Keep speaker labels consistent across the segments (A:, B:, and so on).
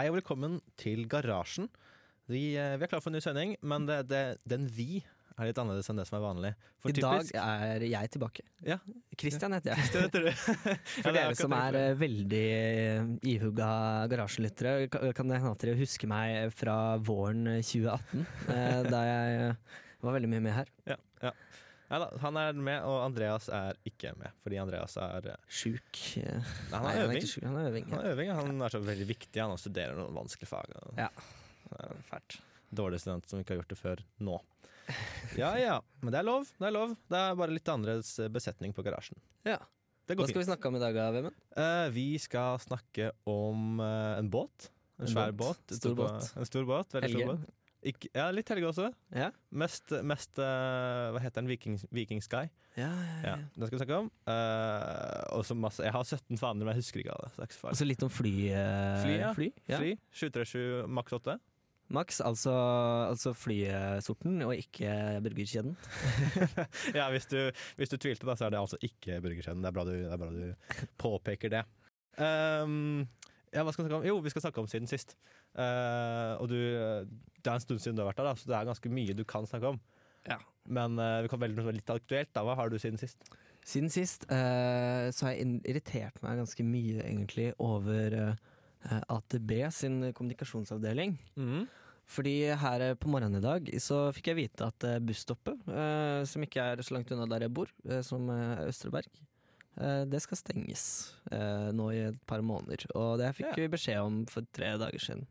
A: Hei og velkommen til Garasjen. Vi, eh, vi er klare for en ny sending, men det, det, den vi er litt annerledes enn det som er vanlig. For
B: I dag er jeg tilbake.
A: Ja,
B: Christian heter jeg.
A: Christian heter du.
B: For dere som er eh, veldig ihugga garasjelyttere, kan det hende at dere husker meg fra våren 2018, eh, da jeg eh, var veldig mye med her.
A: Ja, ja. Neida, han er med, og Andreas er ikke med, fordi Andreas er eh,
B: Sjuk. eh,
A: Han er øving.
B: han er øving.
A: Han er, øving, han er så veldig viktig. Han studerer noen vanskelige fag.
B: Ja.
A: Fælt. Dårlig student som ikke har gjort det før nå. Ja ja, men det er lov. Det er lov Det er bare litt annerledes besetning på garasjen.
B: Ja.
A: Det
B: Hva skal vi snakke om i dag, Vemund?
A: Eh, vi skal snakke om eh, en båt. En, svær
B: båt. Stor båt.
A: En stor båt, veldig stor båt. Ikke, ja, litt helge også.
B: Ja.
A: Mest, mest uh, Hva heter den? Viking, Viking Sky.
B: Ja, ja.
A: Den skal vi snakke om. Uh, og så masse Jeg har 17 faner, men jeg husker ikke alle. Så det
B: Og så litt om fly. Uh,
A: Fly, ja.
B: fly.
A: Fly. 737 maks 8.
B: Max, altså, altså flysorten, og ikke burgerkjeden.
A: ja, hvis du, hvis du tvilte, da, så er det altså ikke burgerkjeden. Det er bra du, det er bra du påpeker det. Um, ja, hva skal vi snakke om? Jo, vi skal snakke om siden sist. Uh, og du, det er en stund siden du har vært der, da, så det er ganske mye du kan snakke om.
B: Ja.
A: Men uh, vi kan velge noe litt aktuelt. da Hva har du siden sist?
B: Siden sist uh, så har jeg irritert meg ganske mye egentlig over uh, AtB sin kommunikasjonsavdeling. Fordi her eh, på morgenen i dag så fikk jeg vite at eh, busstoppet, eh, som ikke er så langt unna der jeg bor, eh, som eh, er Østreberg, eh, det skal stenges eh, nå i et par måneder. Og det fikk
A: Ja.
B: vi beskjed om for tre dager siden.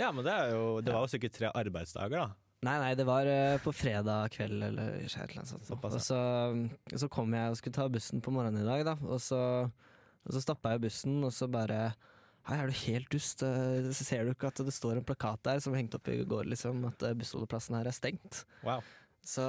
A: Ja, men det, jo, det var jo sikkert tre arbeidsdager, da.
B: Nei, nei, det var eh, på fredag kveld eller et eller annet sånt.
A: Såpass,
B: Og så, så kom jeg og skulle ta bussen på morgenen i dag, da. Og så, og så stoppa jeg bussen, og så bare Hei, er du helt dust? Eh, Ser du ikke at det står en plakat der som hengte opp i går, liksom, at eh, bussholdeplassen her er stengt?
A: Wow.
B: Så,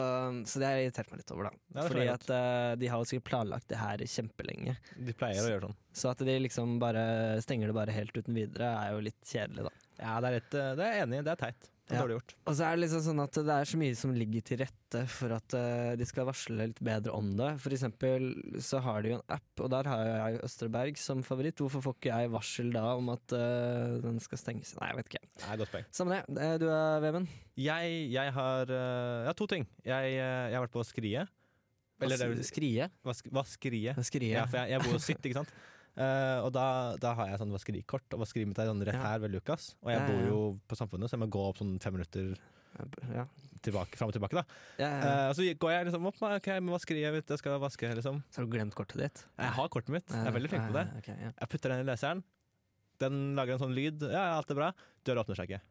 B: så det har jeg irritert meg litt over, da.
A: Ja,
B: Fordi at uh, de har jo sikkert planlagt det her kjempelenge.
A: De pleier å gjøre sånn.
B: Så at de liksom bare stenger det bare helt uten videre, er jo litt kjedelig, da.
A: Ja, det er, litt, eh, det er jeg enig i. Det er teit. Det er
B: Ja.
A: dårlig gjort.
B: Og så er det liksom sånn at det er så mye som ligger til rette for at eh, de skal varsle litt bedre om det. For eksempel så har de jo en app, og der har jeg Østerberg som favoritt. Hvorfor får ikke jeg varsel da om at uh, den skal stenges? Nei, jeg vet ikke.
A: Er godt poeng.
B: Samme det. Du er Vemund.
A: Jeg, jeg har Jeg har to ting. Jeg, jeg har vært på Skrie. Eller det
B: Skrie.
A: vask, Vaskeriet.
B: Skrie.
A: Ja, for jeg, jeg bor jo sitt, ikke sant. Eh, og da, da har jeg sånn vaskerikort, og vaskerimeter er sånn rett
B: Ja.
A: her ved Lukas. Og jeg bor jo på Samfunnet, så jeg må gå opp sånn fem minutter
B: Ja.
A: tilbake, fram og tilbake. da. Eh, Og så går jeg liksom opp med ok, med vaskeriet, mitt, jeg skal vaske, liksom.
B: Så har du glemt kortet ditt?
A: Jeg har kortet mitt, jeg er veldig flink på det.
B: Okay, ja.
A: Jeg putter den i leseren, den lager en sånn lyd, ja, ja, alt er bra. Døra åpner seg ikke.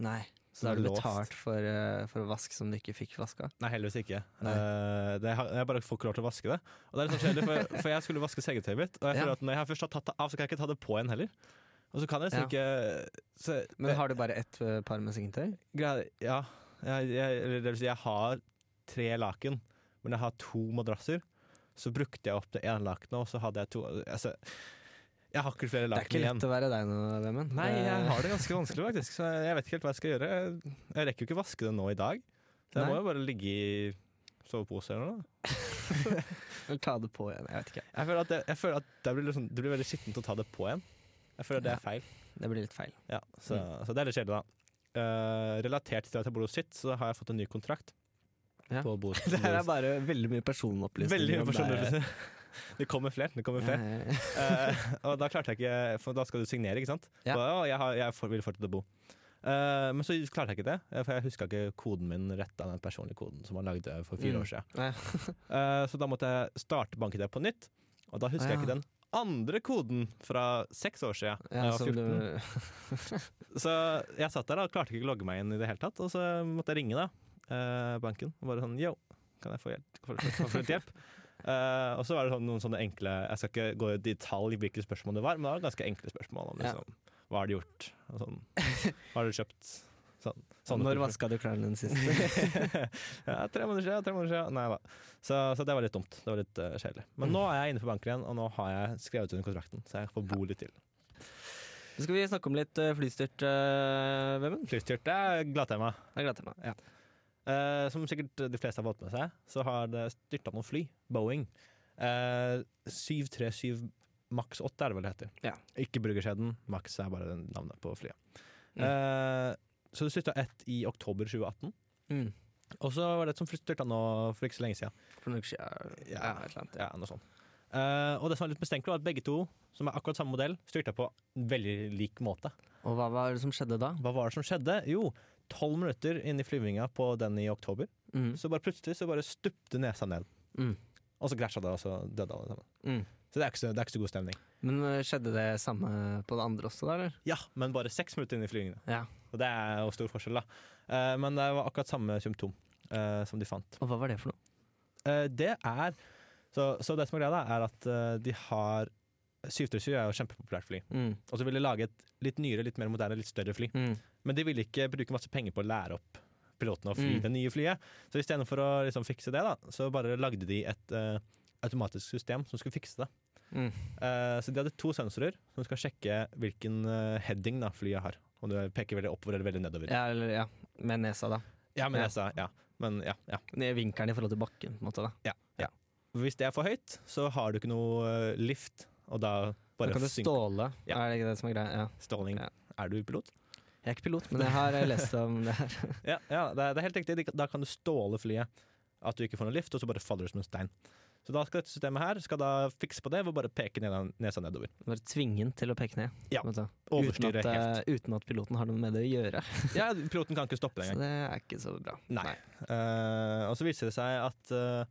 B: Nei.
A: Så
B: da har du betalt for, eh, for vaske som du ikke fikk vaska?
A: Nei, heldigvis ikke.
B: Nei.
A: Eh, det, jeg, bare får ikke lov til å vaske det. Og det er litt sånn kjedelig, for, for jeg skulle vaske sengetøyet mitt, og jeg
B: Ja.
A: føler at når jeg først har tatt det av, så kan jeg ikke ta det på igjen heller. Og så kan jeg liksom ikke så,
B: Men har du bare ett eh, par med sengetøy?
A: Ja. Jeg, jeg, det vil si, jeg har tre laken, men jeg har to madrasser. Så brukte jeg opp det ene lakenet, og så hadde jeg to altså, Jeg har ikke flere
B: Det er
A: laken
B: ikke
A: igjen.
B: lett å være deg nå, Vemund.
A: Nei, jeg har det ganske vanskelig, faktisk. Så jeg vet ikke helt hva jeg skal gjøre. Jeg, rekker jo ikke vaske det nå i dag. Så jeg
B: Nei.
A: må jo bare ligge i sovepose eller noe.
B: Eller ta det på igjen. Jeg vet ikke.
A: Jeg føler at det, jeg føler at det, blir, liksom, det blir veldig skittent å ta det på igjen. Jeg føler at det er feil.
B: Det blir litt feil.
A: Ja, så, så det er litt kjedelig, da. Uh, relatert til at jeg bor hos sitt, så har jeg fått en ny kontrakt.
B: Ja. Det her er bare veldig mye personopplysninger.
A: Veldig
B: mye
A: personlig. Det kommer flere. Det kommer
B: Ja,
A: flere.
B: ja, ja.
A: Eh, og da klarte jeg ikke For da skal du signere, ikke sant?
B: Ja.
A: Så, jeg, har, jeg vil fortsette å bo. Uh, men så klarte jeg ikke det, eh, for jeg huska ikke koden min rett av den personlige koden som man lagde for fire
B: Mm.
A: år siden. Eh, så da måtte jeg starte banken på nytt, og da husker
B: Ah,
A: jeg ikke den andre koden fra seks år siden.
B: Ja,
A: jeg var 14.
B: du
A: Så jeg satt der og klarte ikke å logge meg inn i det hele tatt, og så måtte jeg ringe da banken og bare sånn yo, kan jeg få hjelp? Kan jeg få hjelp? Eh, og så var det sånn, noen sånne enkle Jeg skal ikke gå i detalj i hvilke spørsmål det var, men det var ganske enkle spørsmål om
B: Ja.
A: liksom, hva har du gjort, sånn. Hva har du kjøpt? Sånn,
B: Når vaska du klærne dine sist?
A: ja, tre måneder siden, tre måneder siden. Nei da. Så, så det var litt dumt. Det var litt uh, kjedelig. Men
B: Mm.
A: nå er jeg inne på banken igjen, og nå har jeg skrevet under kontrakten, så jeg får bo litt til.
B: Så skal vi snakke om litt eh, flystyrt, uh, Vemund.
A: Flystyrt er gladtema.
B: Jeg gleder meg.
A: Eh, som sikkert de fleste har fått med seg, så har det styrta noen fly. Boeing. Eh, 737 Max 8 er det vel det heter.
B: Ja.
A: Ikke Bruggerskjeden. Max er bare navnet på flyet.
B: Mm.
A: Eh, så det styrta ett i oktober 2018.
B: Mm.
A: Og så var det et som styrta nå for ikke så lenge siden.
B: For noen.
A: Ja.
B: Ja, et eller annet.
A: Ja, noe sånt. Eh, og det som var litt mistenkelig, var at begge to, som er akkurat samme modell, styrta på en veldig lik måte.
B: Og hva var det som skjedde da?
A: Hva var det som skjedde? Jo, tolv minutter inn i flyvinga på den i oktober,
B: Mm.
A: så bare plutselig så bare stupte nesa ned.
B: Mm.
A: Og så krasja det, og så døde alle sammen.
B: Mm.
A: Så det er, så, det er ikke så god stemning.
B: Men øh, skjedde det samme på det andre også, da, eller?
A: Ja, men bare seks minutter inn i flygingen.
B: Ja.
A: Og det er jo stor forskjell, da. Eh, men det var akkurat samme symptom eh, som de fant.
B: Og hva var det for noe?
A: Eh, det er så, så det som er greia, da, er at eh, de har 737 er jo kjempepopulært fly.
B: Mm.
A: Og så vil de lage et litt nyere, litt mer moderne, litt større fly.
B: Mm.
A: Men de ville ikke bruke masse penger på å lære opp pilotene å fly
B: Mm.
A: det nye flyet. Så istedenfor å liksom fikse det, da, så bare lagde de et uh, automatisk system som skulle fikse det.
B: Mm.
A: Eh, så de hadde to sensorer som skal sjekke hvilken uh, heading da, flyet har. Om du peker veldig oppover eller veldig nedover.
B: Ja, eller ja, med nesa, da.
A: Ja, med
B: Ja.
A: nesa. ja. Men ja, ja.
B: Vinkelen i forhold til bakken, på en måte. da Ja.
A: Hvis det er for høyt, så har du ikke noe lift, og da bare
B: Da kan du ståle,
A: Ja.
B: er det ikke det som er greia? Ja.
A: Ståling.
B: Ja.
A: Er du pilot?
B: Jeg er ikke pilot, men jeg har eh, lest om det her.
A: Ja, ja det, er, det er helt riktig. Da kan du ståle flyet. At du ikke får noe lift, og så bare faller du som en stein. Så da skal dette systemet her skal da fikse på det ved å bare peke ned, nesa nedover.
B: Bare tvinge til å peke ned.
A: Ja. Overstyre
B: uten, at,
A: helt.
B: eh, uten at piloten har noe med det å gjøre.
A: Ja, piloten kan ikke stoppe det
B: Så det er ikke så bra.
A: Nei. Eh, og så viser det seg at uh,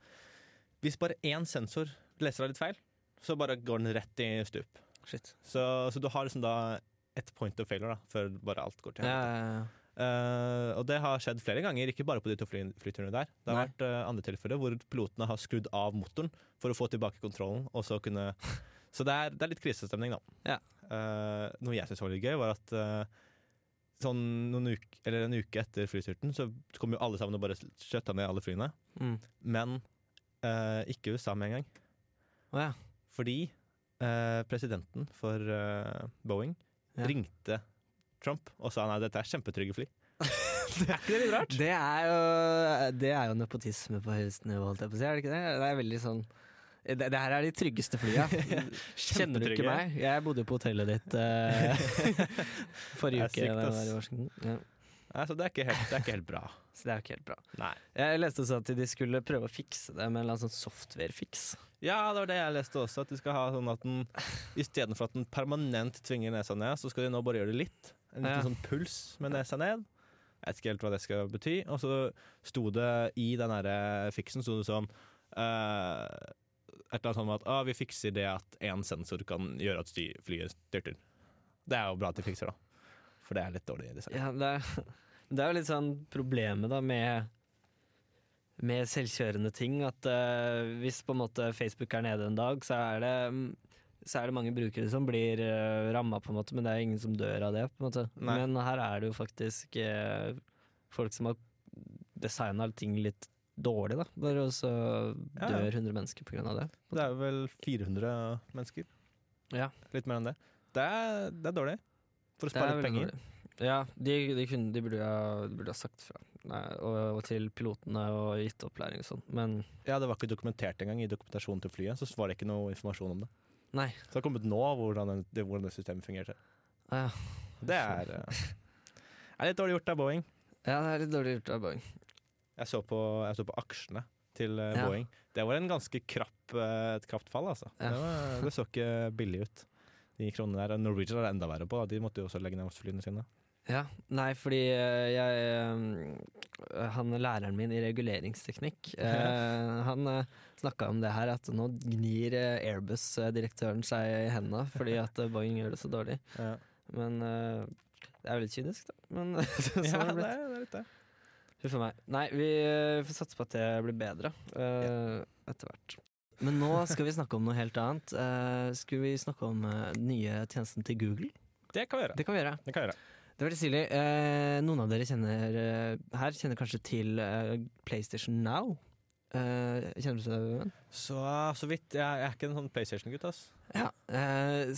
A: hvis bare én sensor leser deg litt feil, så bare går den rett i stup.
B: Shit.
A: Så, så du har liksom da et point of failure da, før bare alt går til helvete.
B: ja.
A: Eh, og det har skjedd flere ganger, ikke bare på de to fly, flyturene der. Det har
B: Nei.
A: vært uh, andre tilfeller hvor pilotene har skrudd av motoren for å få tilbake kontrollen. Og så kunne Så det er, det er litt krisestemning, da.
B: Ja.
A: Uh, noe jeg syntes var litt gøy, var at sånn noen uke, eller en uke etter flyturten så kom jo alle sammen og bare skjøtta ned alle flyene.
B: Mm.
A: Men ikke USA med en gang.
B: Å ja.
A: Fordi eh, presidenten for eh, Boeing
B: Ja.
A: ringte Trump og sa nei, dette er kjempetrygge fly. det er ikke det litt rart?
B: Det er jo, det er jo nepotisme på høyeste nivå, holdt jeg på å si. Er det ikke det? Det er veldig sånn det, det her er de tryggeste flya. Kjenner du ikke
A: Kjempetrygge.
B: meg? Jeg bodde jo på hotellet ditt eh, forrige
A: Det er
B: uke
A: sykt,
B: da jeg
A: ass.
B: var i Washington. Ja.
A: Nei, så det er ikke helt, det er ikke helt bra.
B: Så det er jo ikke helt bra.
A: Nei.
B: Jeg leste også at de skulle prøve å fikse det med en eller annen sånn software-fiks.
A: Ja, det var det jeg leste også, at de skal ha sånn at den istedenfor at den permanent tvinger nesa ned, så skal de nå bare gjøre det litt. En liten
B: Ja.
A: sånn puls med nesa ned. Jeg vet ikke helt hva det skal bety. Og så sto det i den derre fiksen sto det sånn uh, Et eller annet sånn at ah, vi fikser det at én sensor kan gjøre at flyet styrter. Det er jo bra at de fikser, da. For det er litt dårlig design.
B: Ja, det, er, det er jo litt sånn problemet da med med selvkjørende ting, at uh, hvis på en måte Facebook er nede en dag, så er det, så er det mange brukere som blir uh, ramma, på en måte, men det er ingen som dør av det. på en måte.
A: Nei.
B: Men her er det jo faktisk uh, folk som har designa ting litt dårlig, da. Bare og så
A: Ja, ja.
B: dør 100 mennesker av det.
A: Det er jo vel 400 mennesker.
B: Ja.
A: Litt mer enn det. Det er, det er dårlig. For å spare litt penger.
B: Ja, de, de, kunne, de, burde ha, de burde ha sagt fra. Nei, og, og til pilotene og gitt opplæring og sånn. Men
A: Ja, det var ikke dokumentert engang i dokumentasjonen til flyet. Så var det ikke noe informasjon om det.
B: nei.
A: Så det har kommet nå hvordan, det, hvordan det systemet fungerte.
B: Ah, ja.
A: Det er, eh, er litt dårlig gjort av Boeing.
B: ja, det er litt dårlig gjort av Boeing.
A: Jeg så på, jeg så på aksjene til eh,
B: Ja.
A: Boeing. Det var en ganske krapp, eh, et krapt fall, altså.
B: Ja.
A: Det, var, det så ikke billig ut. De kronene der. Norwegian er det enda verre på. da. De måtte jo også legge ned flyene sine.
B: Ja, nei, fordi eh, jeg eh, Han læreren min i reguleringsteknikk, eh, han uh, snakka om det her, at nå gnir Airbus-direktøren seg i hendene fordi at Boeing gjør det så dårlig.
A: Ja,
B: Men det er jo litt kynisk, da. Men sånn
A: ja
B: har
A: det,
B: det
A: er, det litt det.
B: Huff a meg. Nei, vi får satse på at det blir bedre eh, etter hvert. Men nå skal vi snakke om noe helt annet. Uh, skulle vi snakke om eh, nye tjenesten til Google?
A: Det kan vi gjøre.
B: Det kan vi gjøre.
A: Det kan vi gjøre.
B: Det er veldig stilig. Eh, noen av dere kjenner eh, her kjenner kanskje til eh, PlayStation Now. Eh, kjenner du til det?
A: Så, så vidt. Jeg, er ikke en sånn PlayStation-gutt.
B: Ja. Eh,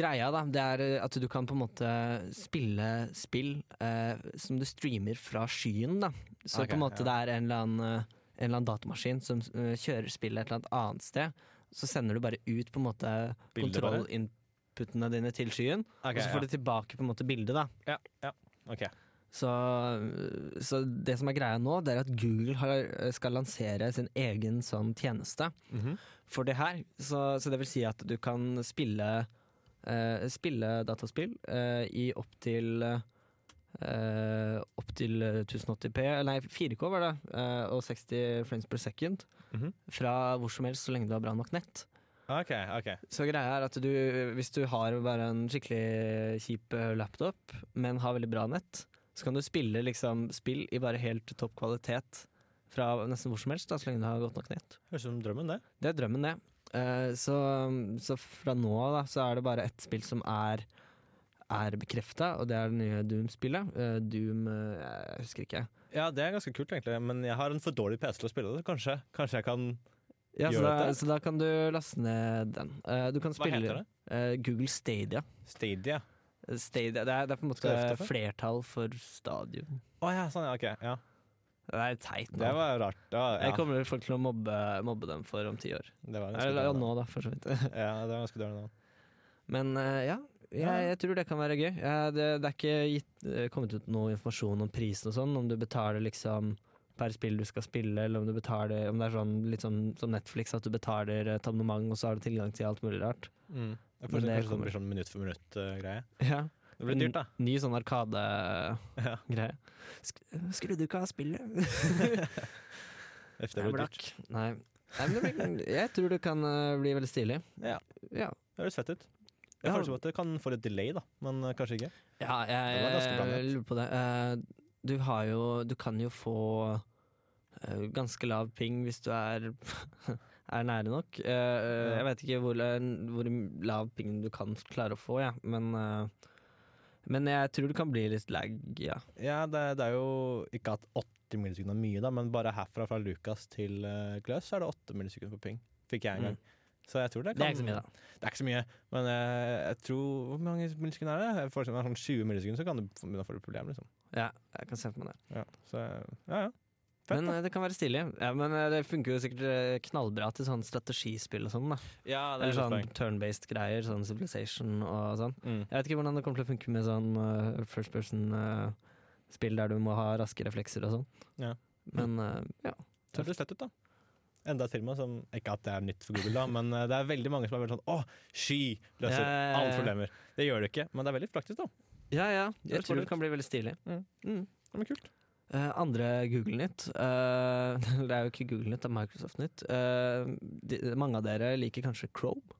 B: greia da, det er eh, at du kan på en måte spille spill eh, som du streamer fra skyen. da. Så
A: okay,
B: på en måte
A: ja.
B: det er en eller annen, eh, en eller annen datamaskin som eh, kjører spillet et eller annet annet sted. så sender du bare ut på en måte kontrollinputene dine til skyen,
A: okay,
B: og så får du tilbake på en måte bildet. da
A: ja. ja, Okay.
B: Så, så det som er greia nå, det er at Google har, skal lansere sin egen sånn tjeneste
A: Mhm.
B: for det her. Så, så det vil si at du kan spille, eh, spille dataspill eh, i opptil uh, Opptil 1080P, nei 4K var det, uh, og 60 frames per second.
A: Mhm.
B: Fra hvor som helst, så lenge du har bra nok nett.
A: Ok, ok.
B: Så greia er at du, hvis du har bare en skikkelig kjip eh, laptop, men har veldig bra nett, så kan du spille liksom spill i bare helt topp kvalitet fra nesten hvor som helst, da, så lenge du har godt nok nett.
A: Høres ut som drømmen, det.
B: Det er drømmen, det. Uh, så, så fra nå av da, så er det bare ett spill som er, er bekrefta, og det er det nye Doom-spillet. Eh, Doom eh, Jeg husker ikke.
A: Ja, det er ganske kult, egentlig, men jeg har en for dårlig PC til å spille det. Kanskje, kanskje jeg kan
B: Ja, så, da, så da kan du laste ned den. Eh, du kan
A: Hva heter det?
B: Google Stadia.
A: Stadia.
B: Stadia det, er, det er på en måte
A: for?
B: flertall for stadion.
A: Å ja, sånn, ja, ok. Ja.
B: Det er teit nå.
A: Det var rart. Det var,
B: Jeg kommer folk til å mobbe, mobbe dem for om ti år.
A: det var
B: Eller ja, nå, da, for så vidt.
A: Ja, det var ganske dårlig nå.
B: Men ja, jeg, jeg tror det kan være gøy. Ja, det, det er ikke gitt, eh, kommet ut noe informasjon om prisen og sånn, om du betaler liksom per spill du skal spille, eller om du betaler Om det er sånn litt sånn som Netflix, at du betaler et abonnement, og så har du tilgang til alt mulig rart.
A: Mm. Jeg
B: Men
A: får
B: det
A: kanskje det blir sånn minutt for minutt-greie.
B: Ja.
A: det blir dyrt, da.
B: Ny sånn Arkade-greie.
A: Ja.
B: Sk skulle du ikke av spillet?
A: Efter det
B: er
A: blir dyrt.
B: Nei. Nei, men det blir, jeg tror det kan eh, bli veldig stilig.
A: Ja,
B: Ja,
A: det høres fett ut. Jeg
B: Ja.
A: føler som at det kan få litt delay, da, men eh, kanskje ikke.
B: ja jeg,
A: nett.
B: lurer på det. Eh, du har jo Du kan jo få eh, ganske lav ping hvis du er er nære nok. Jeg vet ikke hvor, hvor lav ping du kan klare å få, ja. men men jeg tror det kan bli litt lag, ja.
A: Ja, det, det er jo ikke at 80 millisekunder er mye, da, men bare herfra fra Lucas til uh, Gløs er det 8 millisekunder på ping. Fikk jeg en gang. Så jeg tror det
B: Det er ikke så mye, da.
A: Det er ikke så mye, men jeg, jeg tror Hvor mange millisekunder er det? Jeg får sånn, sånn 20 millisekunder, så kan du begynne å få et problem, liksom.
B: Ja, jeg kan se for meg det.
A: Ja, så ja, ja. Fett,
B: Men eh, det kan være stilig. Ja, men eh, det funker jo sikkert eh, knallbra til sånn strategispill og sånn. da
A: Ja,
B: Eller
A: er
B: sånn turn-based greier, sånn Civilization og sånn.
A: mm.
B: Jeg vet ikke hvordan det kommer til å funke med sånn uh, first person-spill der du må ha raske reflekser og sånn.
A: Ja.
B: Men uh, ja.
A: Det høres lett ut, da. Enda et firma som Ikke at det er nytt for Google, da, men eh, det er veldig mange som er veldig sånn Å, sky løser
B: Ja, ja, ja,
A: alle problemer. Det gjør det ikke, men det er veldig praktisk, da.
B: Ja, ja. Jeg
A: det
B: tror det kan bli veldig stilig.
A: Mm.
B: Mm.
A: Det er kult.
B: Uh, andre Google-nytt uh, Det er jo ikke Google-nytt, det er Microsoft-nytt. Uh, mange av dere liker kanskje Chrome?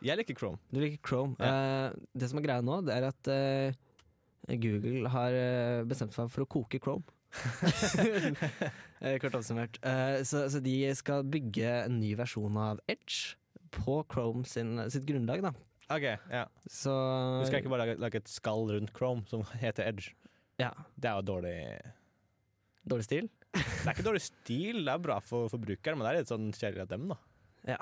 A: Jeg liker Chrome.
B: Du liker Chrome. Eh, det som er greia nå, det er at Google har bestemt seg for å koke Chrome. Eh, Kort oppsummert. Eh, så, så de skal bygge en ny versjon av Edge på Chrome sin, sitt grunnlag, da.
A: OK, ja.
B: Så
A: Du skal ikke bare lage, lage et skall rundt Chrome som heter Edge.
B: Ja.
A: Det er jo dårlig
B: Dårlig stil?
A: Det er ikke dårlig stil, det er bra for forbrukeren, men det er litt sånn kjedelig av dem, da.
B: Ja.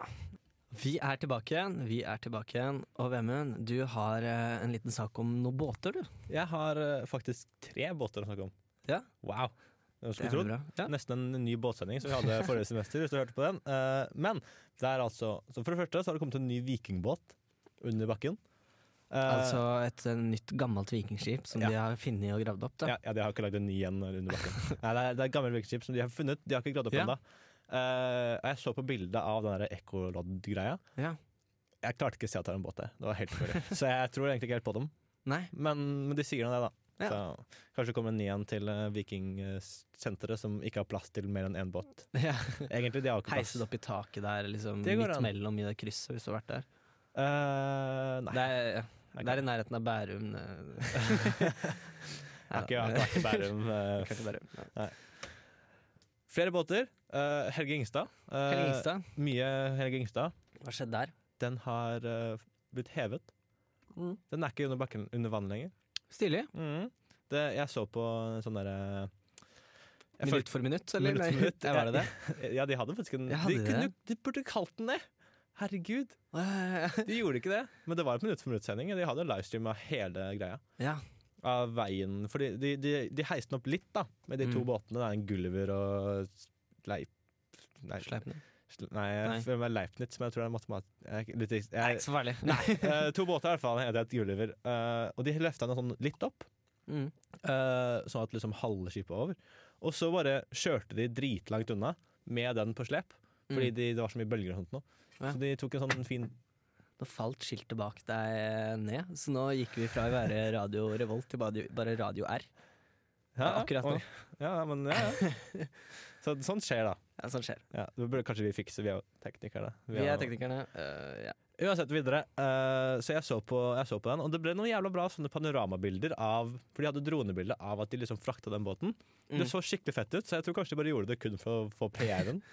B: Vi er tilbake igjen, vi er tilbake igjen. Og Vemund, du har eh, en liten sak om noen båter, du.
A: Jeg har faktisk tre båter å snakke om.
B: Ja.
A: Wow.
B: Er. Ja.
A: Nesten en ny båtsending som vi hadde forrige semester, hvis du hørte på den. Eh, men det er altså så For det første så har det kommet en ny vikingbåt under bakken. Eh,
B: Altså et eh, nytt, gammelt vikingskip som
A: Ja.
B: de har funnet og gravd opp.
A: Ja, ja, de har ikke lagd en ny en under bakken. Nei, det er, det er et gammelt vikingskip som de har funnet. De har ikke gravd opp
B: Ja.
A: ennå. Jeg så på bildet av den ekkolodd-greia.
B: Ja.
A: Jeg klarte ikke å se at det var en båt der. Det var helt umulig. Så jeg tror egentlig ikke helt på dem.
B: Nei.
A: Men, men de sier nå det, da.
B: Ja.
A: Så kanskje det kommer en ny en til uh, Vikingsenteret som ikke har plass til mer enn én båt.
B: Ja.
A: Egentlig, de har ikke plass.
B: Heiset opp i taket der, liksom, midt
A: an.
B: mellom i det krysset, hvis du har vært der.
A: Uh, nei.
B: Det er, det er i nærheten av Bærum. eh.
A: Jeg har ikke jeg har ikke vært i Bærum. eh,
B: Bærum. Ja.
A: flere båter. Uh, Helge Ingstad. Uh,
B: Helge Ingstad,
A: Mye Helge Ingstad.
B: hva skjedde der?
A: Den har uh, blitt hevet. Den er ikke under bakken under vann lenger.
B: Stilig.
A: Det, jeg så på sånn derre
B: Minutt for minutt, eller?
A: Minutt for minutt,
B: Ja, var det det?
A: Ja, de hadde faktisk en
B: hadde de
A: kunne, de burde kalt den det! Herregud. De gjorde ikke det, men det var en minutt for minutt-sending. De hadde livestreama hele greia.
B: Ja.
A: Av veien For de, de, de heiste den opp litt, da, med de to
B: Mm.
A: båtene. Det er en Gulliver og Sleip... Nei,
B: Sleipner.
A: Nei, jeg
B: Nei.
A: føler meg Leipnitz, men jeg tror det er matematikk... Jeg, jeg,
B: Nei, ikke så farlig.
A: Eh, to båter i hvert fall, en heter Gulliver. Uh, og de løfta den sånn litt opp,
B: Mm.
A: uh, sånn at liksom halve skipet var over. Og så bare kjørte de dritlangt unna med den på slep, fordi
B: Mm.
A: de, det var så mye bølger og sånt nå.
B: Ja.
A: Så de tok en sånn fin
B: Nå falt skiltet bak deg ned, så nå gikk vi fra å være Radio Revolt til bare Radio R. Ja, akkurat nå.
A: Ja, men ja, ja. Så, sånt skjer, da.
B: Ja, sånt skjer.
A: Ja, det burde kanskje vi fikse, vi er jo teknikere.
B: Vi er teknikerne. øh, ja.
A: Uansett, videre. eh, så jeg så, på, jeg så på den, og det ble noen jævla bra sånne panoramabilder av For de hadde dronebilde av at de liksom frakta den båten.
B: Mm.
A: Det så skikkelig fett ut, så jeg tror kanskje de bare gjorde det kun for å få PR-en.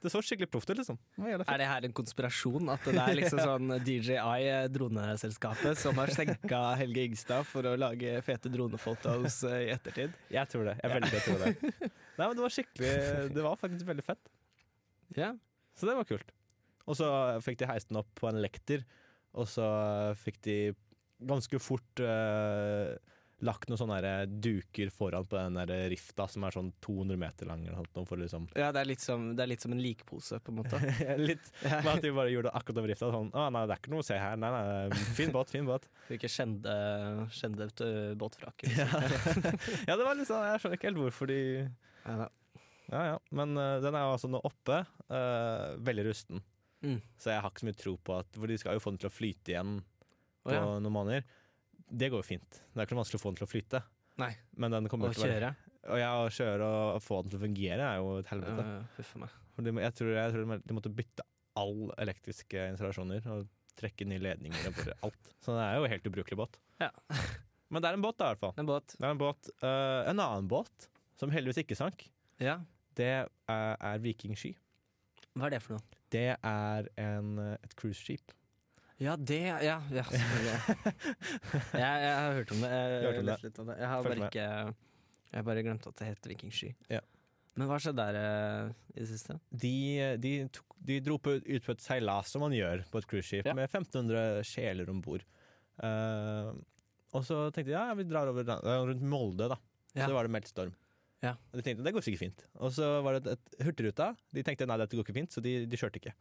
A: Det så skikkelig proft ut, liksom. Det.
B: Er det her en konspirasjon? At det er liksom sånn DJI, eh, droneselskapet, som har senka Helge Ingstad for å lage fete dronefotos i ettertid?
A: Jeg tror det. Jeg veldig å tror det. Nei, men det var skikkelig Det var faktisk veldig fett.
B: Ja.
A: Så det var kult. Og så fikk de heist den opp på en lekter, og så fikk de ganske fort uh, lagt noen sånne duker foran på den der rifta som er sånn 200 meter lang. Liksom
B: ja det, er som, det er litt som en likpose, på en måte.
A: Litt Men at de bare gjorde det akkurat over rifta. Sånn, å nei, det er ikke noe å se her. Nei, nei, fin båt, fin båt.
B: Du ikke kjente, kjente et, øh, båtvrak.
A: Ja,
B: Liksom.
A: ja, det var litt sånn, jeg skjønner ikke helt hvorfor de
B: Ja.
A: Ja ja, men uh, den er jo altså nå oppe. Uh, veldig rusten.
B: Mm.
A: Så jeg har ikke så mye tro på at For de skal jo få den til å flyte igjen på
B: ja.
A: noen måneder. Det går jo fint. Det er ikke noe vanskelig å få den til å flyte.
B: Nei.
A: Men den kommer
B: Å
A: til å være
B: kjøre.
A: Og ja, å kjøre og få den til å fungere er jo et helvete.
B: Uh, meg.
A: De, jeg tror, jeg tror de måtte bytte all elektriske installasjoner og trekke nye ledninger og alt. Så det er jo helt ubrukelig båt.
B: Ja.
A: Men det er en båt, da, i hvert fall.
B: En båt.
A: Det er en båt. Uh, en annen båt, som heldigvis ikke sank,
B: Ja.
A: det er, er Viking Sky.
B: Hva er det for noe?
A: Det er en, eh, et cruiseskip.
B: Ja, det Ja, ja selvfølgelig. jeg, jeg har hørt om det. Jeg,
A: har om det.
B: om det. jeg har bare ikke Jeg bare glemt at det het Vikingsky.
A: Ja.
B: Men hva skjedde der eh, i det siste?
A: De, de, tok, de dro på, ut på et seilas, som man gjør på et cruiseskip,
B: Ja.
A: med 1500 sjeler om bord. Uh, og så tenkte de ja, vi drar over rundt Molde, da.
B: Ja.
A: Så var det meldt storm.
B: Ja.
A: Og de tenkte det går sikkert fint. Og så var det et, et Hurtigruta. De tenkte nei, dette går ikke fint, så de, de kjørte ikke.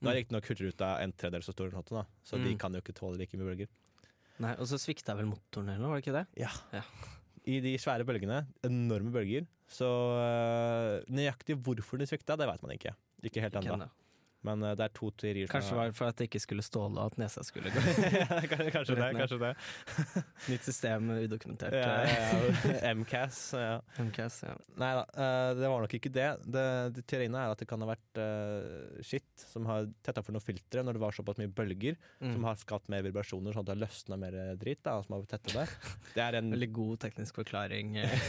A: Nå
B: Mm.
A: er riktignok Hurtigruta en tredjedel så stor, enn Hotton, så så de
B: Mm.
A: kan jo ikke tåle like mye bølger.
B: Nei, Og så svikta vel motoren eller noe, var det ikke det?
A: Ja.
B: Ja.
A: I de svære bølgene, enorme bølger, så øh, nøyaktig hvorfor de svikta, det vet man ikke. Ikke helt ennå. Men øh, det er to teorier. som
B: Kanskje var det for at det ikke skulle ståle, at nesa skulle gå.
A: kanskje, det. Kanskje det.
B: Nytt system, udokumentert.
A: Ja,
B: eh.
A: MCAS. Ja.
B: MCAS, ja.
A: Nei da, øh, det var nok ikke det. det, det Teoriene er at det kan ha vært uh, skitt som har tetta for noen filtre når det var såpass mye bølger,
B: Mm.
A: som har skapt mer vibrasjoner, sånn at det har løsna mer drit. Da, som har tettet det. Det er en
B: Veldig god teknisk forklaring. eh.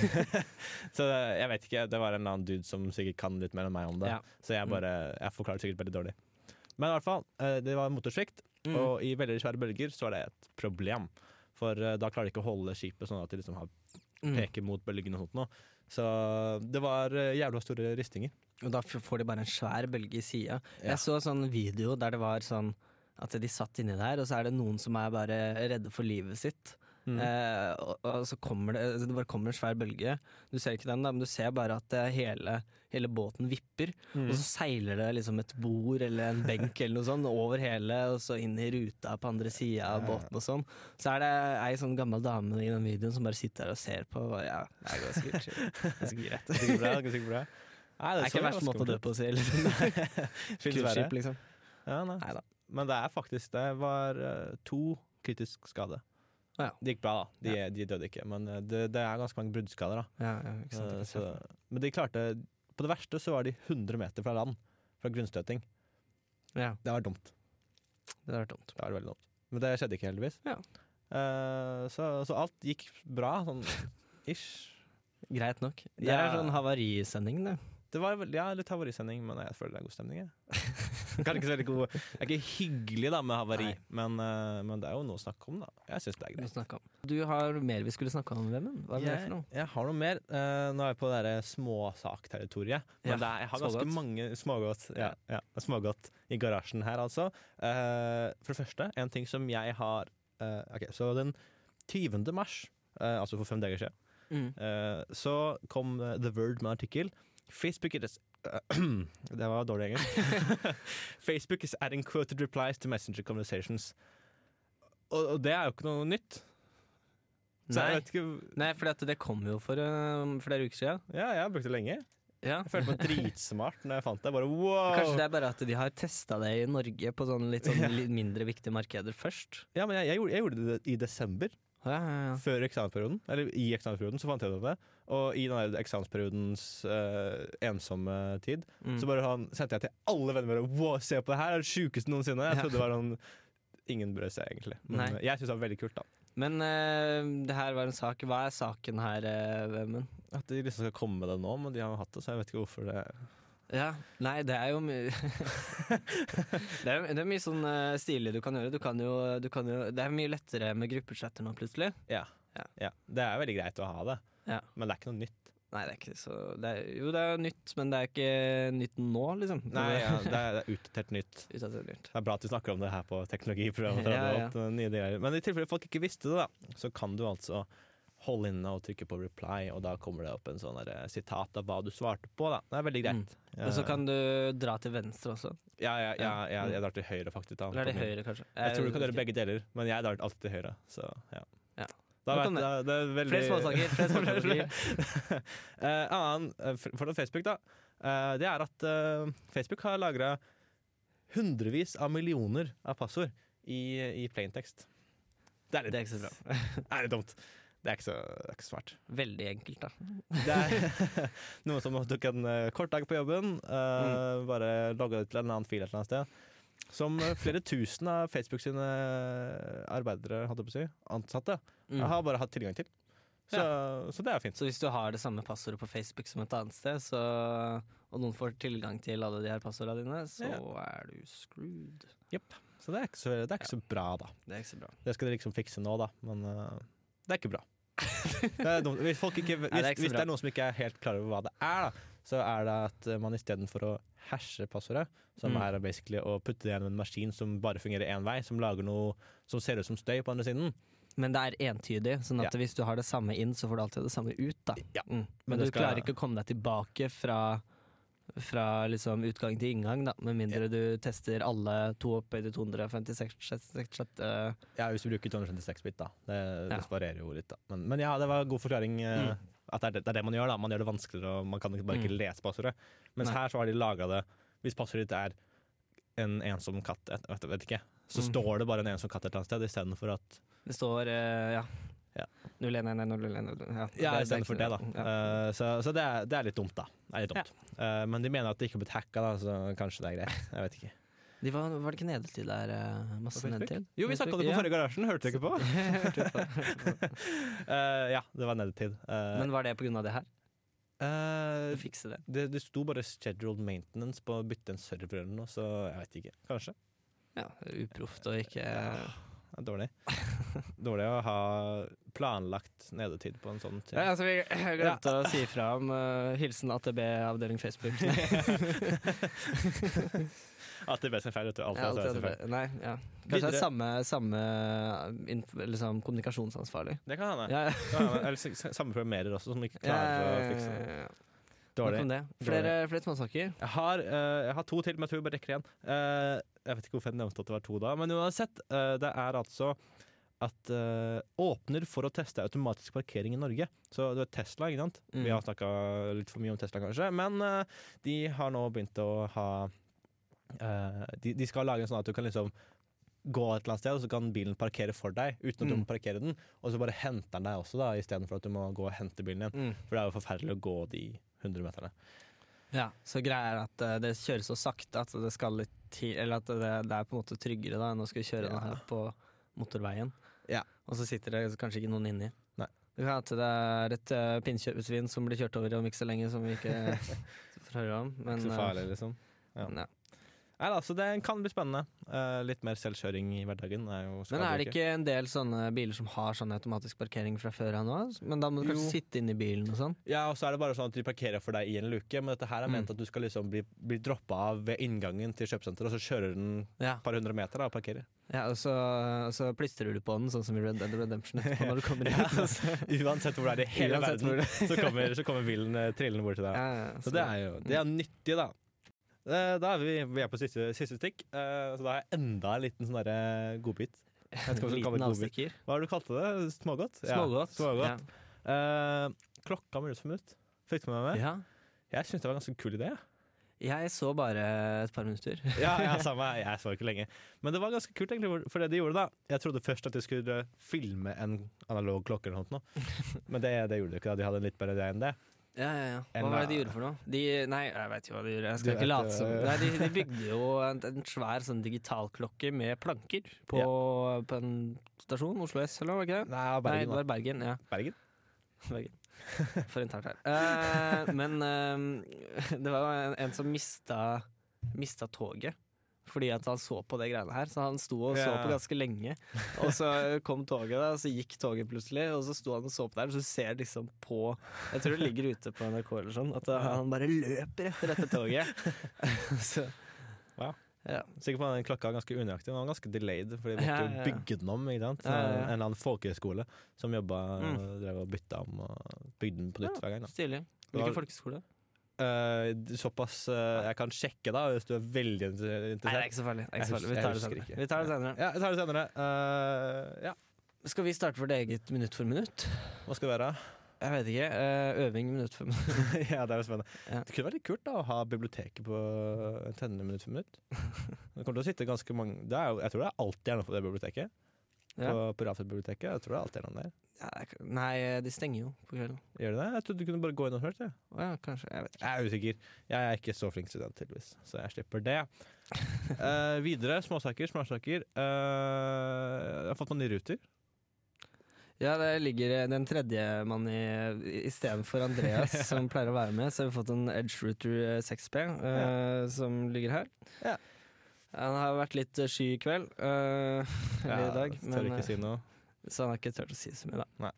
A: Så jeg vet ikke, det var en annen dude som sikkert kan litt mer enn meg om det.
B: Ja.
A: Så jeg bare, jeg forklarer sikkert veldig dårlig. Men i hvert fall, eh, det var motorsvikt,
B: Mm.
A: og i veldig svære bølger så er det et problem. For eh, da klarer de ikke å holde skipet sånn at de liksom har,
B: Mm.
A: peker mot bølgene og sånt nå. Så det var eh, jævla store ristinger.
B: Og da får de bare en svær bølge i sida.
A: Ja.
B: Jeg så sånn video der det var sånn at de satt inni der, og så er det noen som er bare redde for livet sitt.
A: Mm.
B: Eh, og, og så kommer det, altså, det bare kommer en svær bølge. Du ser ikke den, da, men du ser bare at eh, hele, hele båten vipper.
A: Mm.
B: Og så seiler det liksom et bord eller en benk eller noe sånt over hele, og så inn i ruta på andre sida av båten og sånn. Så er det ei sånn gammel dame i den videoen som bare sitter der og ser på. Og ja, det går sikkert ganske greit. Det
A: Sikkert bra, sikkert bra. Nei,
B: er ikke
A: så
B: verst måte å dø på, å si. Cruiseskip, liksom.
A: Ja, nei.
B: Neida.
A: Men det er faktisk Det var eh, to kritisk skade.
B: Ja.
A: Det gikk bra, da. De, de døde ikke. Men eh, det, det er ganske mange bruddskader. da
B: Ja, ja, sant,
A: Eh, så, men de klarte På det verste så var de 100 meter fra land. Fra grunnstøting.
B: Ja,
A: Det var dumt.
B: det var dumt.
A: Det var veldig dumt. Men det skjedde ikke, heldigvis.
B: Ja.
A: Eh, så, så alt gikk bra, sånn ish.
B: Greit nok. Det
A: Ja.
B: er sånn havarisending, det.
A: Det var ja, litt havarisending, men jeg føler det er god stemning. Jeg. Kanskje ikke så veldig god Det er ikke hyggelig da med havari, men, eh, men det er jo noe å snakke om, da. Jeg syns det er greit.
B: du har mer vi skulle snakke om, Vemund. Hva er det
A: Jeg,
B: for noe?
A: jeg har noe mer. Eh, nå er jeg på det derre småsakterritoriet. Men
B: Ja,
A: er, jeg har ganske mange smågodt, ja, ja, smågodt i garasjen her, altså. Eh, for det første, en ting som jeg har Ok, så den 20. mars, altså for fem dager siden,
B: Mm.
A: så kom The Word med en artikkel. Facebook Det var dårlig engelsk. Facebook is adding quoted replies to messenger conversations. Og, og det er jo ikke noe nytt. Så
B: Nei,
A: jeg vet ikke
B: Nei for det kom jo for uh, flere uker siden.
A: Ja, jeg har brukt det lenge.
B: Ja.
A: Jeg følte meg dritsmart når jeg fant det. Bare wow!
B: Kanskje det er bare at de har testa det i Norge på sånn litt sånn mindre viktige markeder først.
A: Ja, men jeg, jeg, gjorde, jeg gjorde det i desember,
B: Ja, ja, ja.
A: før eksamensperioden. Eller i eksamensperioden, så fant jeg ut av det. Og i den eksamensperiodens uh, ensomme tid,
B: Mm.
A: så bare han, sendte jeg til alle venner mine Wow, se på det her! Det er det sjukeste noensinne! Jeg trodde det var noen Ingen brød seg, egentlig. Men
B: Nei.
A: eh, jeg syns det var veldig kult, da.
B: Men uh, det her var en sak. Hva er saken her, Vemund?
A: At de liksom skal komme med det nå, men de har hatt det, så jeg vet ikke hvorfor det
B: Ja, nei, det er jo mye det, er, det er mye sånn uh, stilig du kan gjøre. Du kan jo, du kan jo, det er mye lettere med gruppechatter nå, plutselig.
A: Ja.
B: Ja.
A: ja. Det er veldig greit å ha det,
B: Ja.
A: men det er ikke noe nytt.
B: Nei, det er ikke så det er, Jo, det er nytt, men det er ikke nytt nå, liksom.
A: Nei, ja, det er, det er utdatert nytt.
B: Utdatert nytt.
A: Det er bra at du snakker om det her på teknologiprogrammet.
B: Ja, ja.
A: Men i tilfelle folk ikke visste det, da, så kan du altså holde inne og trykke på reply, og da kommer det opp en sånn eh, sitat av hva du svarte på. da. Det er veldig greit.
B: Og så kan du dra til venstre også.
A: Ja, ja, ja,
B: Ja.
A: jeg, jeg drar til høyre, faktisk. Da,
B: Eller er det
A: min.
B: høyre, kanskje?
A: Jeg tror du kan gjøre begge deler, men jeg drar alltid til høyre. Så ja.
B: Ja.
A: Da vet,
B: da, det.
A: er veldig
B: Flere småsaker. Flere småsaker.
A: uh, annen eh, for- Facebook, da. Uh, det er at uh, Facebook har lagra hundrevis av millioner av passord i, i plaintext. Det er
B: Det er ikke så bra.
A: er litt dumt. Det er ikke så, det er ikke så smart.
B: Veldig enkelt, da.
A: Det er noen som tok en eh, kort dag på jobben, eh, bare logga ut til en annen fil et eller annet sted. Som eh, flere tusen av Facebook sine arbeidere, hadde på å si, ansatte,
B: Mm.
A: har bare hatt tilgang til. Så, så det er fint.
B: Så hvis du har det samme passordet på Facebook som et annet sted, så, og noen får tilgang til alle de her passordene dine, så er du screwed.
A: Så det er ikke så, det er ikke så bra, da.
B: Det er ikke så bra.
A: Det skal dere liksom fikse nå, da, men uh, det er ikke bra. Hvis, folk ikke, hvis,
B: det
A: hvis det er noen som ikke er helt klar over hva det er, da, så er det at man istedenfor å hashe passordet, som
B: Mm.
A: er basically å putte det gjennom en maskin som bare fungerer én vei, som lager noe som ser ut som støy på andre siden
B: Men det er entydig, sånn at
A: Ja.
B: hvis du har det samme inn, så får du alltid det samme ut. da
A: Ja.
B: mm.
A: Men
B: Men, du
A: skal-
B: klarer ikke å komme deg tilbake fra fra liksom utgang til inngang, da med mindre du tester alle to opphøyde 256 uh,
A: Ja, hvis du bruker 256 bit, da. Det,
B: Ja.
A: det varierer jo litt, da. Men, men ja, det var en god forklaring. eh,
B: Mm.
A: At det er, det, det er det man gjør, da. Man gjør det vanskeligere, og man kan bare ikke
B: Mm.
A: lese passordet. Mens
B: Nei.
A: her så har de laga det Hvis passordet ditt er en ensom katt, jeg vet, vet ikke, så
B: Mm.
A: står det bare en ensom katt et eller annet sted, istedenfor at
B: Det står uh, ja.
A: Ja.
B: 0111 ja.
A: Ja,
B: det-
A: istedenfor det, da.
B: Ja.
A: Uh, så så det, er, det er litt dumt, da. Litt dumt. Eh, men de mener at det ikke har blitt hacka, da, så kanskje det er greit. Jeg vet ikke.
B: De var, var det ikke nedetid der? eh, masse nedetid?
A: Jo, vi snakka om det på
B: Ja.
A: forrige garasjen, hørte du ikke på? Eh, ja, det var nedetid. Uh,
B: Men var det på grunn av det her? Uh, fikse det?
A: det, det sto bare 'scheduled maintenance' på å bytte en server eller noe, så jeg vet ikke. Kanskje.
B: Ja, Uproft og ikke
A: Det er dårlig. dårlig å ha planlagt nedetid på en sånn tid.
B: Ja, altså, vi glemte glemte å si fra om uh, hilsen AtB avdeling Facebook.
A: AtB sin feil, vet du. Alt
B: Ja, alt
A: feil.
B: Nei, ja. Kanskje det er samme, samme liksom, kommunikasjonsansvarlig.
A: Det kan hende.
B: Ja, ja.
A: Eller samme programmerer også, som ikke klarer å fikse det.
B: ja, ja.
A: Dårlig.
B: Flere, flere småsaker.
A: Jeg har, eh, jeg har to til, men jeg tror vi bare rekker igjen. Eh, jeg vet ikke hvorfor jeg nevnte at det var to da, men uansett. eh, det er altså at uh, åpner for å teste automatisk parkering i Norge. Så du vet Tesla, ikke sant?
B: Mm.
A: Vi har snakka litt for mye om Tesla, kanskje. Men uh, de har nå begynt å ha uh, de, de skal lage en sånn at du kan liksom gå et eller annet sted, og så kan bilen parkere for deg uten at du
B: Mm.
A: må parkere den. Og så bare henter den deg også, da, istedenfor at du må gå og hente bilen din.
B: Mm.
A: For det er jo forferdelig å gå de 100 meterne.
B: Ja, så greia er at uh, det kjøres så sakte at det skal litt til Eller at det, det er på en måte tryggere da enn å skulle kjøre
A: Ja.
B: den her på motorveien.
A: Ja.
B: Og så sitter det kanskje ikke noen inni.
A: Nei.
B: Det kan hende det er et uh, pinnkjøpesvin som blir kjørt over om ikke så lenge, som vi ikke får høre om. Men,
A: så
B: eh,
A: farlig, liksom. Ja.
B: ja.
A: Nei da, så det kan bli spennende. Uh, litt mer selvkjøring i hverdagen. Er jo,
B: Men er det ikke en del sånne biler som har sånn automatisk parkering fra før av nå? Men da må du kanskje sitte inn i bilen og sånn?
A: Ja, og så er det bare sånn at de parkerer for deg i en luke, men dette her er ment
B: Mm.
A: at du skal liksom bli, bli droppa av ved inngangen til kjøpesenteret, og så kjører den
B: Ja.
A: par hundre meter da, og parkerer.
B: ja og, så, og så plystrer du på den, sånn som i Red Dead Redemption etterpå når du kommer inn. ja, altså,
A: Uansett hvor det er i hele verden, så kommer, så kommer bilen eh, trillende bort til deg.
B: Ja, ja,
A: Så det er jo det er nyttig, da. Eh, Da er vi, vi er på siste, siste stikk, eh, så da har jeg enda en liten sånn derre godbit.
B: Liten avstikker.
A: Hva har du kalt det? Smågodt? Ja,
B: Smågodt.
A: Ja. Eh, klokka minutt for minutt. Fikk du med meg?
B: Ja.
A: Jeg syntes det var en ganske kul idé.
B: Jeg så bare et par minutter.
A: Ja, ja, samme. Jeg så ikke lenge. Men det var ganske kult, egentlig, for det de gjorde da Jeg trodde først at de skulle filme en analog klokke eller noe men det, det gjorde de ikke. da De hadde en litt bedre idé enn det.
B: Ja, ja, ja. Hva var det de gjorde for noe? De, nei, jeg vet ikke hva de gjorde. Jeg skal ikke late som
A: øh.
B: Nei, de, de bygde jo en, en svær sånn digitalklokke med planker på, på en stasjon. Oslo S, eller var det ikke det?
A: Nei,
B: Nei,
A: Bergen.
B: det var Bergen. Ja.
A: Bergen?
B: Bergen. For internt her. Uh, men uh, det var en, en som mista, mista toget. Fordi at han så på det greiene her. Så han sto og så på ganske lenge. Og så kom toget, da, og så gikk toget plutselig, og så sto han og så på der. og Så du ser liksom på Jeg tror det ligger ute på NRK eller sånn, at han bare løper etter dette toget. så,
A: Ja.
B: ja.
A: Sikkert på at den klokka ganske unøyaktig. Den var ganske delayed, for de måtte
B: Ja,
A: jo
B: ja, ja.
A: bygge den om. En eller annen folkehøyskole som jobba
B: Mm.
A: drev og bytta om og bygde den på nytt hver gang. Da.
B: Stilig. Hvilken folkeskole?
A: Eh, såpass uh, jeg kan sjekke, da, hvis du er veldig interessert.
B: Nei, det er ikke så farlig. Ikke så farlig. Vi tar det
A: husker.
B: Vi tar det senere.
A: Ja, jeg tar det senere. Uh, ja,
B: Skal vi starte vårt eget minutt for minutt?
A: hva skal det være?
B: Jeg vet ikke. øving minutt for minutt.
A: ja, det er jo spennende.
B: Ja.
A: Det kunne vært litt kult da, å ha biblioteket på tennende minutt for minutt. Det kommer til å sitte ganske mange det er jo, Jeg tror det er alltid er noe på det biblioteket.
B: Ja.
A: På, på Raffet-biblioteket. Jeg tror det er alltid noen der.
B: Ja, nei, de stenger jo på kvelden.
A: Gjør det det? Jeg trodde du kunne bare gå inn og hørt det.
B: Ja, kanskje. Jeg vet ikke.
A: Jeg er usikker. Jeg er ikke så flink student, tydeligvis, så jeg slipper det. uh, videre, småsaker, småsaker. Uh, jeg har fått meg nye ruter.
B: Ja, det ligger en tredjemann i istedenfor Andreas, som pleier å være med. Så har vi fått en Edge Router 6P ja. som ligger her.
A: Ja.
B: Han har vært litt eh, sky i kveld, Uh, eller i dag,
A: tør
B: men,
A: ikke
B: eh,
A: si noe.
B: så han har ikke turt å si så mye, da.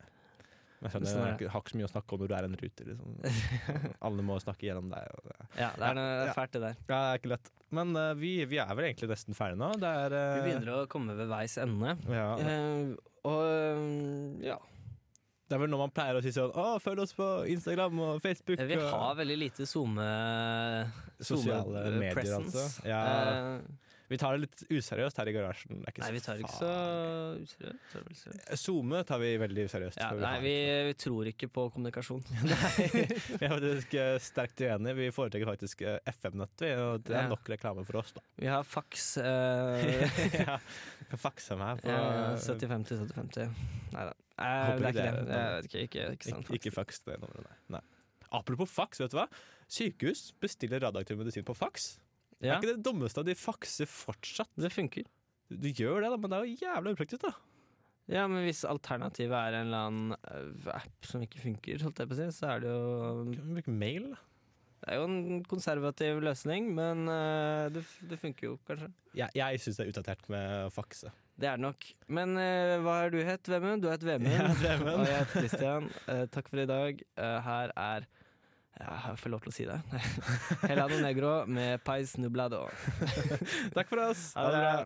A: Men jeg skjønner,
B: sånn
A: jeg har ikke så mye å snakke om når du er en ruter. Liksom. Alle må snakke gjennom deg. Og ja.
B: Ja, det er, noe,
A: Ja.
B: fælt, det der.
A: Ja, det er ikke lett. Men uh, vi, vi er vel egentlig nesten ferdige nå. Det er uh,
B: Vi begynner å komme ved veis ende.
A: ja,
B: Uh, og ja.
A: Det er vel når man pleier å si sånn Å, følg oss på Instagram og Facebook.
B: Vi har veldig lite SoMe
A: Sosiale medier,
B: presence.
A: altså. Ja. Vi tar det litt useriøst her i garasjen. Det er ikke
B: nei, vi tar det ikke så useriøst.
A: SoMe tar vi veldig useriøst.
B: Ja, nei, vi, vi tror ikke på kommunikasjon.
A: Vi er faktisk eh, sterkt uenige. Vi foretrekker faktisk eh, FM-nett, og det er nok reklame for oss, da.
B: Vi har faks eh,
A: ja, kan fakse meg på
B: ja, 75 til 70-50. Nei da. Eh, det er
A: ikke det
B: det. Jeg vet ikke, ikke, ikke sant,
A: Ikke, ikke faks det nummeret, nei. nei. Apropos faks, vet du hva? Sykehus bestiller radioaktiv medisin på faks.
B: Ja,
A: Er ikke det dummeste at de fakser fortsatt?
B: det funker.
A: Du gjør det, da, men det er jo jævla upraktisk, da.
B: Ja, men hvis alternativet er en eller annen eh, app som ikke funker, holdt jeg på å si, så er det jo
A: Kan vi bruke mail, da?
B: Det er jo en konservativ løsning, men uh, det, det funker jo kanskje.
A: Jeg, jeg syns det er utdatert med å fakse.
B: Det er det nok. Men uh, hva har du hett, Vemund? Du het Vemund. Og jeg heter Christian. Uh, takk for i dag. Eh, her er ja, Jeg får lov til å si det. Helano Negro med Pais Nublado.
A: Takk for oss.
B: Ha det bra.